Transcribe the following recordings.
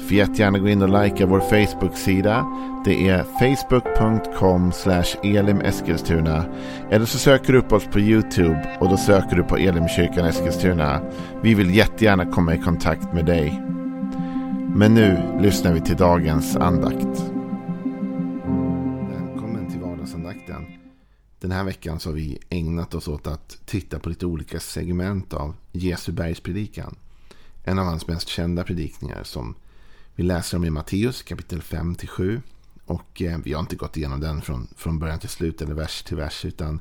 Får jättegärna gå in och likea vår Facebook-sida. Det är facebook.com elimeskilstuna. Eller så söker du upp oss på YouTube och då söker du på Elimkyrkan Eskilstuna. Vi vill jättegärna komma i kontakt med dig. Men nu lyssnar vi till dagens andakt. Välkommen till vardagsandakten. Den här veckan så har vi ägnat oss åt att titta på lite olika segment av Jesu bergspredikan. En av hans mest kända predikningar som vi läser om i Matteus kapitel 5-7. Och eh, vi har inte gått igenom den från, från början till slut eller vers till vers. Utan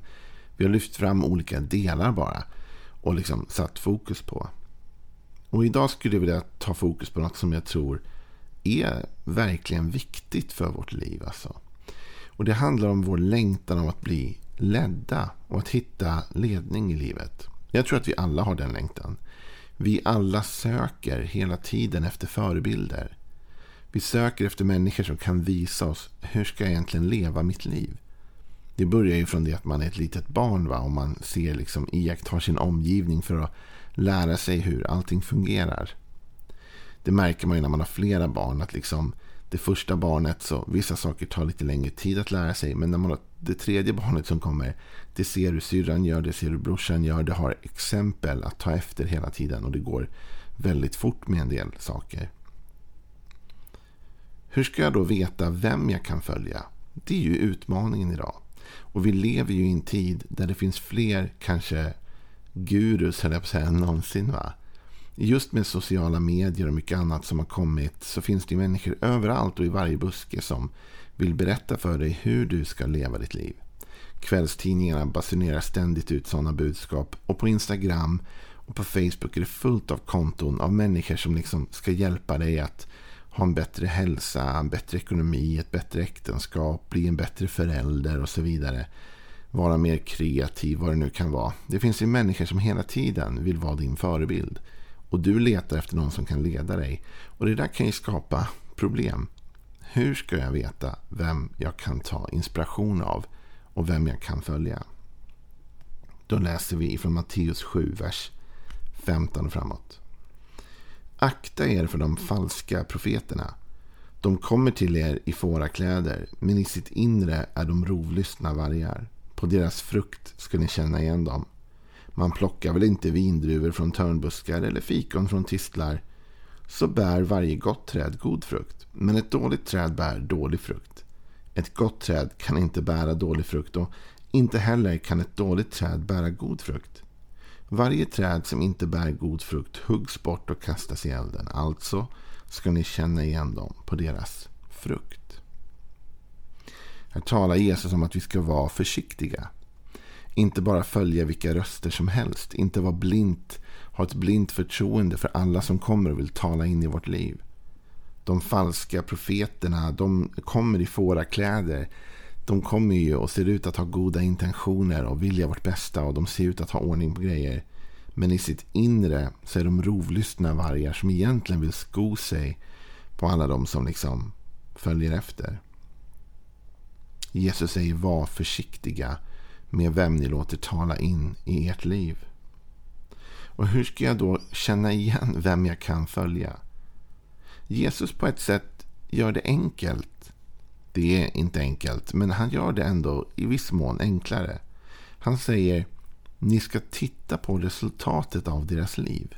vi har lyft fram olika delar bara. Och liksom satt fokus på. Och idag skulle jag vilja ta fokus på något som jag tror är verkligen viktigt för vårt liv. Alltså. Och det handlar om vår längtan om att bli ledda och att hitta ledning i livet. Jag tror att vi alla har den längtan. Vi alla söker hela tiden efter förebilder. Vi söker efter människor som kan visa oss hur ska jag egentligen leva mitt liv. Det börjar ju från det att man är ett litet barn va? och man ser liksom iakttar sin omgivning för att lära sig hur allting fungerar. Det märker man ju när man har flera barn att liksom det första barnet så vissa saker tar lite längre tid att lära sig men när man har det tredje barnet som kommer det ser du syrran gör, det ser du brorsan gör, det har exempel att ta efter hela tiden och det går väldigt fort med en del saker. Hur ska jag då veta vem jag kan följa? Det är ju utmaningen idag. Och vi lever ju i en tid där det finns fler, kanske gurus, höll jag på att säga, än någonsin. Va? Just med sociala medier och mycket annat som har kommit så finns det människor överallt och i varje buske som vill berätta för dig hur du ska leva ditt liv. Kvällstidningarna basunerar ständigt ut sådana budskap och på Instagram och på Facebook är det fullt av konton av människor som liksom ska hjälpa dig att ha en bättre hälsa, en bättre ekonomi, ett bättre äktenskap, bli en bättre förälder och så vidare. Vara mer kreativ, vad det nu kan vara. Det finns ju människor som hela tiden vill vara din förebild. Och du letar efter någon som kan leda dig. Och det där kan ju skapa problem. Hur ska jag veta vem jag kan ta inspiration av och vem jag kan följa? Då läser vi från Matteus 7, vers 15 och framåt. Akta er för de falska profeterna. De kommer till er i fårakläder, men i sitt inre är de rovlystna vargar. På deras frukt ska ni känna igen dem. Man plockar väl inte vindruvor från törnbuskar eller fikon från tistlar. Så bär varje gott träd god frukt, men ett dåligt träd bär dålig frukt. Ett gott träd kan inte bära dålig frukt och inte heller kan ett dåligt träd bära god frukt. Varje träd som inte bär god frukt huggs bort och kastas i elden. Alltså ska ni känna igen dem på deras frukt. Här talar Jesus om att vi ska vara försiktiga. Inte bara följa vilka röster som helst. Inte vara blint, ha ett blint förtroende för alla som kommer och vill tala in i vårt liv. De falska profeterna, de kommer i fårakläder. De kommer ju och ser ut att ha goda intentioner och vilja vårt bästa och de ser ut att ha ordning på grejer. Men i sitt inre så är de rovlystna vargar som egentligen vill sko sig på alla de som liksom följer efter. Jesus säger var försiktiga med vem ni låter tala in i ert liv. Och hur ska jag då känna igen vem jag kan följa? Jesus på ett sätt gör det enkelt. Det är inte enkelt, men han gör det ändå i viss mån enklare. Han säger ni ska titta på resultatet av deras liv.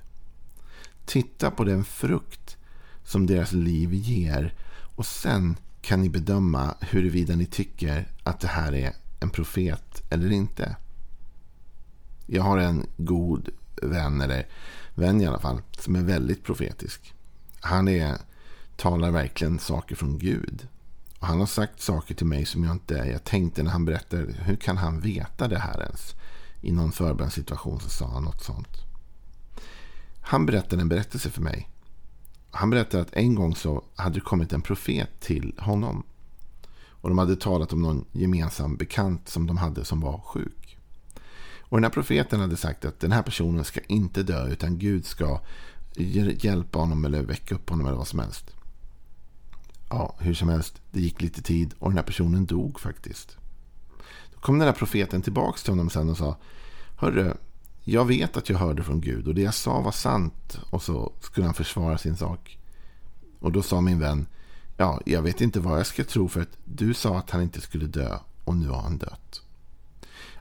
Titta på den frukt som deras liv ger och sen kan ni bedöma huruvida ni tycker att det här är en profet eller inte. Jag har en god vän, eller vän i alla fall, som är väldigt profetisk. Han är, talar verkligen saker från Gud. Han har sagt saker till mig som jag inte... Jag tänkte när han berättade, hur kan han veta det här ens? I någon förbönssituation så sa han något sånt. Han berättade en berättelse för mig. Han berättade att en gång så hade det kommit en profet till honom. Och de hade talat om någon gemensam bekant som de hade som var sjuk. Och den här profeten hade sagt att den här personen ska inte dö utan Gud ska hjälpa honom eller väcka upp honom eller vad som helst. Ja, hur som helst, det gick lite tid och den här personen dog faktiskt. Då kom den här profeten tillbaka till honom sen och sa Hörru, jag vet att jag hörde från Gud och det jag sa var sant. Och så skulle han försvara sin sak. Och då sa min vän, ja, jag vet inte vad jag ska tro för att du sa att han inte skulle dö och nu har han dött.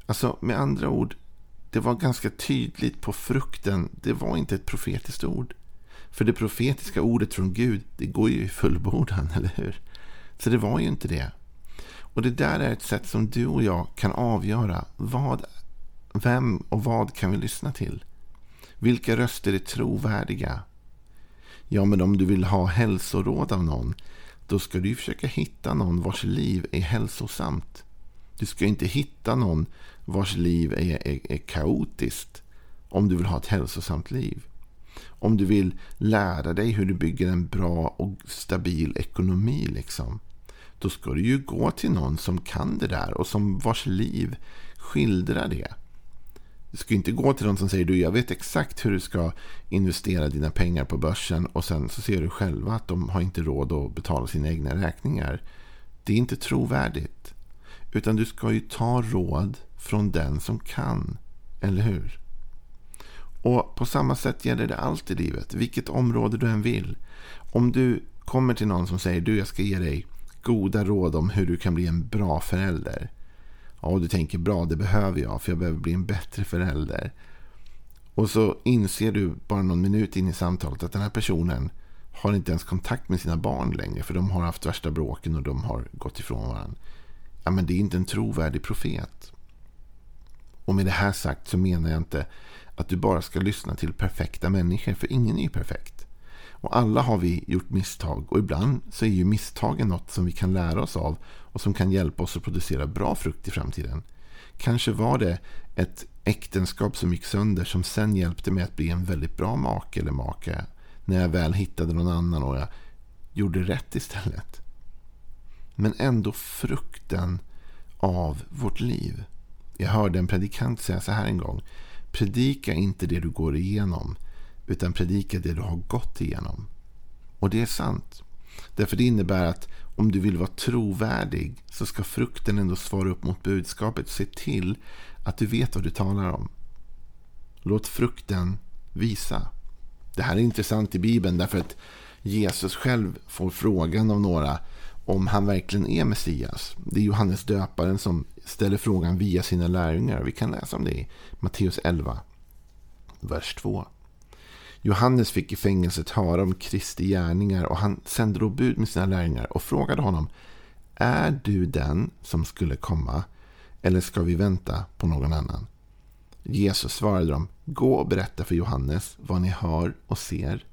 Alltså med andra ord, det var ganska tydligt på frukten. Det var inte ett profetiskt ord. För det profetiska ordet från Gud, det går ju i fullbordan, eller hur? Så det var ju inte det. Och det där är ett sätt som du och jag kan avgöra vad, vem och vad kan vi lyssna till? Vilka röster är trovärdiga? Ja, men om du vill ha hälsoråd av någon, då ska du försöka hitta någon vars liv är hälsosamt. Du ska inte hitta någon vars liv är, är, är kaotiskt om du vill ha ett hälsosamt liv. Om du vill lära dig hur du bygger en bra och stabil ekonomi. Liksom, då ska du ju gå till någon som kan det där och som vars liv skildrar det. Du ska inte gå till någon som säger du jag vet exakt hur du ska investera dina pengar på börsen och sen så ser du själva att de har inte råd att betala sina egna räkningar. Det är inte trovärdigt. Utan du ska ju ta råd från den som kan. Eller hur? Och på samma sätt gäller det allt i livet. Vilket område du än vill. Om du kommer till någon som säger du jag ska ge dig goda råd om hur du kan bli en bra förälder. Ja, och du tänker bra, det behöver jag för jag behöver bli en bättre förälder. Och så inser du bara någon minut in i samtalet att den här personen har inte ens kontakt med sina barn längre. För de har haft värsta bråken och de har gått ifrån varandra. Ja, men det är inte en trovärdig profet. Och med det här sagt så menar jag inte att du bara ska lyssna till perfekta människor. För ingen är ju perfekt. Och alla har vi gjort misstag. Och ibland så är ju misstagen något som vi kan lära oss av. Och som kan hjälpa oss att producera bra frukt i framtiden. Kanske var det ett äktenskap som gick sönder. Som sen hjälpte mig att bli en väldigt bra make eller maka. När jag väl hittade någon annan och jag gjorde rätt istället. Men ändå frukten av vårt liv. Jag hörde en predikant säga så här en gång. Predika inte det du går igenom, utan predika det du har gått igenom. Och det är sant. Därför det innebär att om du vill vara trovärdig så ska frukten ändå svara upp mot budskapet. Se till att du vet vad du talar om. Låt frukten visa. Det här är intressant i Bibeln därför att Jesus själv får frågan av några om han verkligen är Messias. Det är Johannes döparen som ställer frågan via sina lärjungar. Vi kan läsa om det i Matteus 11, vers 2. Johannes fick i fängelset höra om Kristi gärningar och han sände då bud med sina lärjungar och frågade honom Är du den som skulle komma eller ska vi vänta på någon annan? Jesus svarade dem Gå och berätta för Johannes vad ni hör och ser.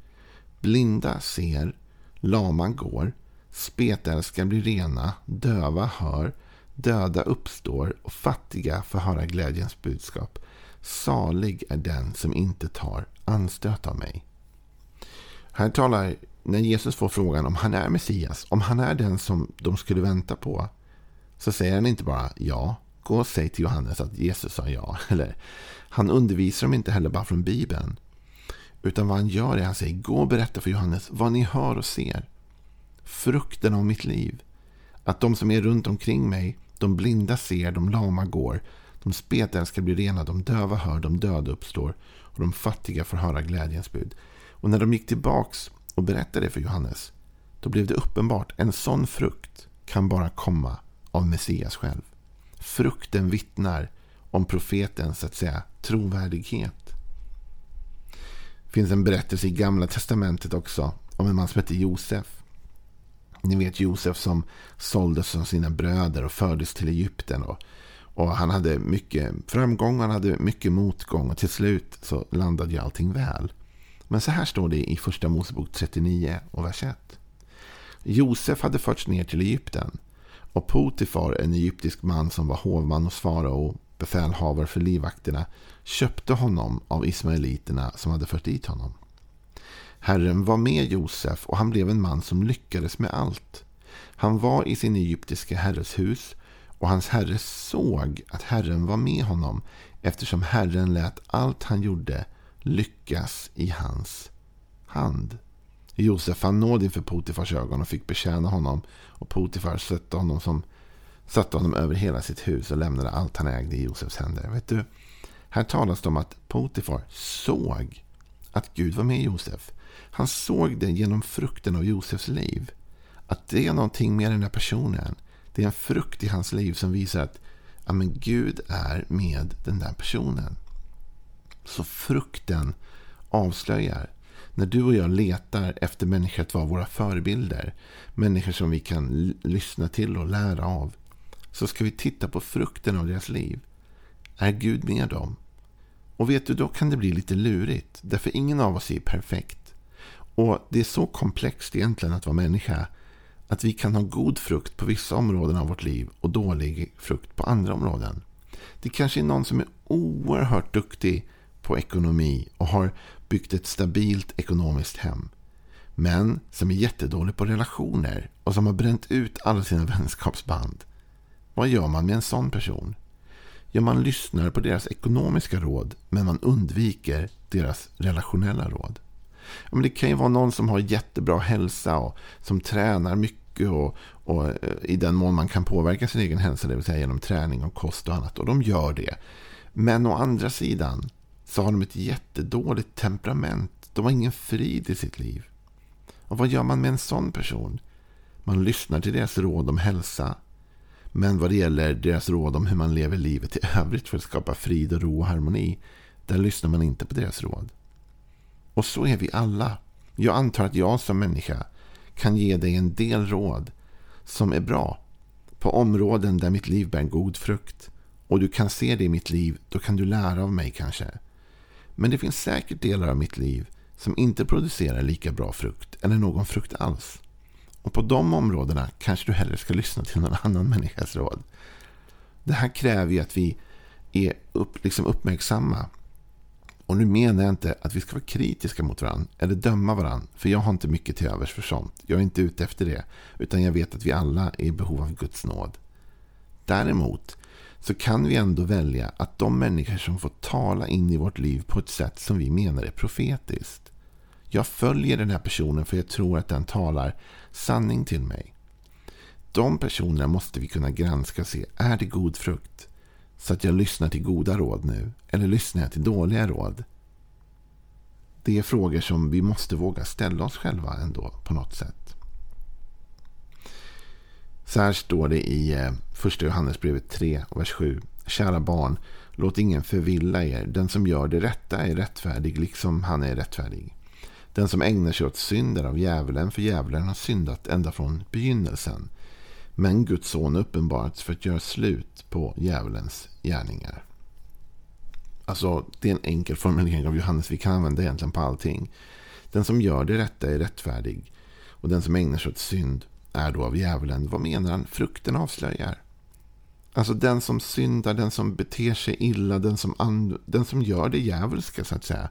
Blinda ser, lama går, spetälska blir rena, döva hör, döda uppstår och fattiga får höra glädjens budskap. Salig är den som inte tar anstöt av mig. Här talar, när Jesus får frågan om han är Messias, om han är den som de skulle vänta på, så säger han inte bara ja, gå och säg till Johannes att Jesus sa ja. Eller, han undervisar dem inte heller bara från Bibeln. Utan vad han gör är att han säger gå och berätta för Johannes vad ni hör och ser. Frukten av mitt liv. Att de som är runt omkring mig de blinda ser, de lama går. De spetälska blir rena, de döva hör, de döda uppstår. Och de fattiga får höra glädjens bud. Och när de gick tillbaks och berättade det för Johannes. Då blev det uppenbart, en sån frukt kan bara komma av Messias själv. Frukten vittnar om profetens, så att säga, trovärdighet. Det finns en berättelse i Gamla Testamentet också om en man som heter Josef. Ni vet Josef som såldes som sina bröder och fördes till Egypten. Och, och han hade mycket framgång, han hade mycket motgång och till slut så landade ju allting väl. Men så här står det i första Mosebok 39 och vers 1. Josef hade förts ner till Egypten och Potifar, en egyptisk man som var hovman hos farao, befälhavare för livvakterna, köpte honom av ismaeliterna som hade fört dit honom. Herren var med Josef och han blev en man som lyckades med allt. Han var i sin egyptiska herres hus Och hans herre såg att Herren var med honom eftersom Herren lät allt han gjorde lyckas i hans hand. Josef fann nåd inför Potifars ögon och fick betjäna honom. Och Potifar satte honom, som, satte honom över hela sitt hus och lämnade allt han ägde i Josefs händer. Vet du, här talas det om att Potifar såg att Gud var med Josef. Han såg det genom frukten av Josefs liv. Att det är någonting med den här personen. Det är en frukt i hans liv som visar att ja, men Gud är med den där personen. Så frukten avslöjar. När du och jag letar efter människor att vara våra förebilder. Människor som vi kan lyssna till och lära av. Så ska vi titta på frukten av deras liv. Är Gud med dem? Och vet du, då kan det bli lite lurigt. Därför ingen av oss är perfekt. Och det är så komplext egentligen att vara människa. Att vi kan ha god frukt på vissa områden av vårt liv och dålig frukt på andra områden. Det kanske är någon som är oerhört duktig på ekonomi och har byggt ett stabilt ekonomiskt hem. Men som är jättedålig på relationer och som har bränt ut alla sina vänskapsband. Vad gör man med en sån person? Ja, man lyssnar på deras ekonomiska råd men man undviker deras relationella råd. Men det kan ju vara någon som har jättebra hälsa och som tränar mycket och, och eh, i den mån man kan påverka sin egen hälsa, det vill säga genom träning och kost och annat. Och de gör det. Men å andra sidan så har de ett jättedåligt temperament. De har ingen frid i sitt liv. Och vad gör man med en sån person? Man lyssnar till deras råd om hälsa. Men vad det gäller deras råd om hur man lever livet i övrigt för att skapa frid och ro och harmoni, där lyssnar man inte på deras råd. Och så är vi alla. Jag antar att jag som människa kan ge dig en del råd som är bra på områden där mitt liv bär god frukt. Och du kan se det i mitt liv, då kan du lära av mig kanske. Men det finns säkert delar av mitt liv som inte producerar lika bra frukt eller någon frukt alls. Och på de områdena kanske du hellre ska lyssna till någon annan människas råd. Det här kräver ju att vi är upp, liksom uppmärksamma. Och nu menar jag inte att vi ska vara kritiska mot varandra eller döma varandra. För jag har inte mycket till övers för sånt. Jag är inte ute efter det. Utan jag vet att vi alla är i behov av Guds nåd. Däremot så kan vi ändå välja att de människor som får tala in i vårt liv på ett sätt som vi menar är profetiskt. Jag följer den här personen för jag tror att den talar sanning till mig. De personerna måste vi kunna granska och se. Är det god frukt? Så att jag lyssnar till goda råd nu. Eller lyssnar jag till dåliga råd? Det är frågor som vi måste våga ställa oss själva ändå på något sätt. Så här står det i eh, första Johannesbrevet 3, vers 7. Kära barn, låt ingen förvilla er. Den som gör det rätta är rättfärdig, liksom han är rättfärdig. Den som ägnar sig åt synd är av djävulen, för djävulen har syndat ända från begynnelsen. Men Guds son uppenbarats för att göra slut på djävulens gärningar. Alltså, det är en enkel formulering av Johannes. Vi kan använda egentligen på allting. Den som gör det rätta är rättfärdig. Och den som ägnar sig åt synd är då av djävulen. Vad menar han? Frukten avslöjar. Alltså den som syndar, den som beter sig illa, den som, den som gör det djävulska så att säga.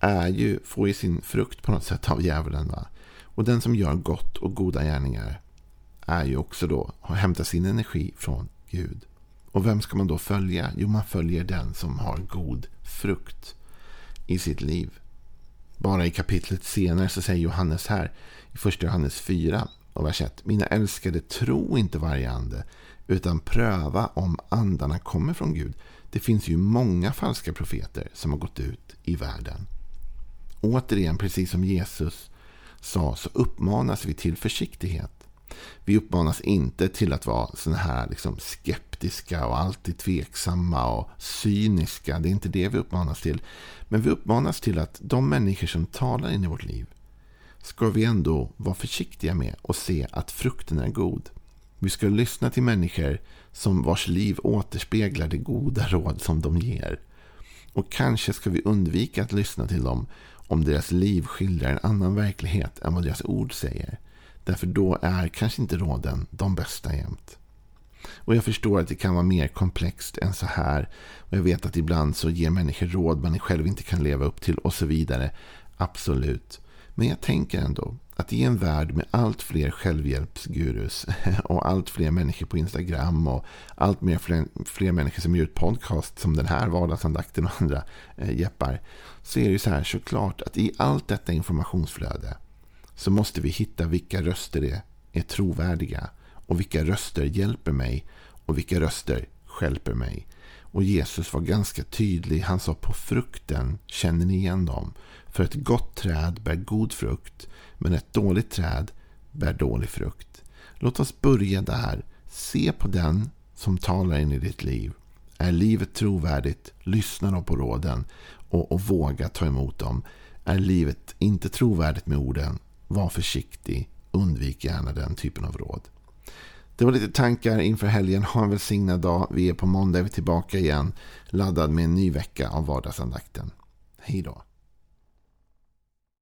Är ju, får ju sin frukt på något sätt av djävulen. Va? Och den som gör gott och goda gärningar är ju också då, att hämta sin energi från Gud. Och vem ska man då följa? Jo, man följer den som har god frukt i sitt liv. Bara i kapitlet senare så säger Johannes här i första Johannes 4 och vers 1. Mina älskade, tro inte varje ande, utan pröva om andarna kommer från Gud. Det finns ju många falska profeter som har gått ut i världen. Återigen, precis som Jesus sa, så uppmanas vi till försiktighet. Vi uppmanas inte till att vara sådana här liksom skeptiska och alltid tveksamma och cyniska. Det är inte det vi uppmanas till. Men vi uppmanas till att de människor som talar in i vårt liv ska vi ändå vara försiktiga med och se att frukten är god. Vi ska lyssna till människor som vars liv återspeglar det goda råd som de ger. Och kanske ska vi undvika att lyssna till dem om deras liv skildrar en annan verklighet än vad deras ord säger. Därför då är kanske inte råden de bästa jämt. Och jag förstår att det kan vara mer komplext än så här. Och jag vet att ibland så ger människor råd man själv inte kan leva upp till och så vidare. Absolut. Men jag tänker ändå att i en värld med allt fler självhjälpsgurus och allt fler människor på Instagram och allt mer fler, fler människor som gör ut podcast som den här vardagsandakten och andra eh, jeppar. Så är det ju så här såklart att i allt detta informationsflöde så måste vi hitta vilka röster det är trovärdiga och vilka röster hjälper mig och vilka röster skälper mig. Och Jesus var ganska tydlig. Han sa på frukten känner ni igen dem. För ett gott träd bär god frukt, men ett dåligt träd bär dålig frukt. Låt oss börja där. Se på den som talar in i ditt liv. Är livet trovärdigt? Lyssna då på råden och, och våga ta emot dem. Är livet inte trovärdigt med orden? Var försiktig. Undvik gärna den typen av råd. Det var lite tankar inför helgen. Ha en välsignad dag. Vi är på måndag är vi tillbaka igen. Laddad med en ny vecka av vardagsandakten. Hej då.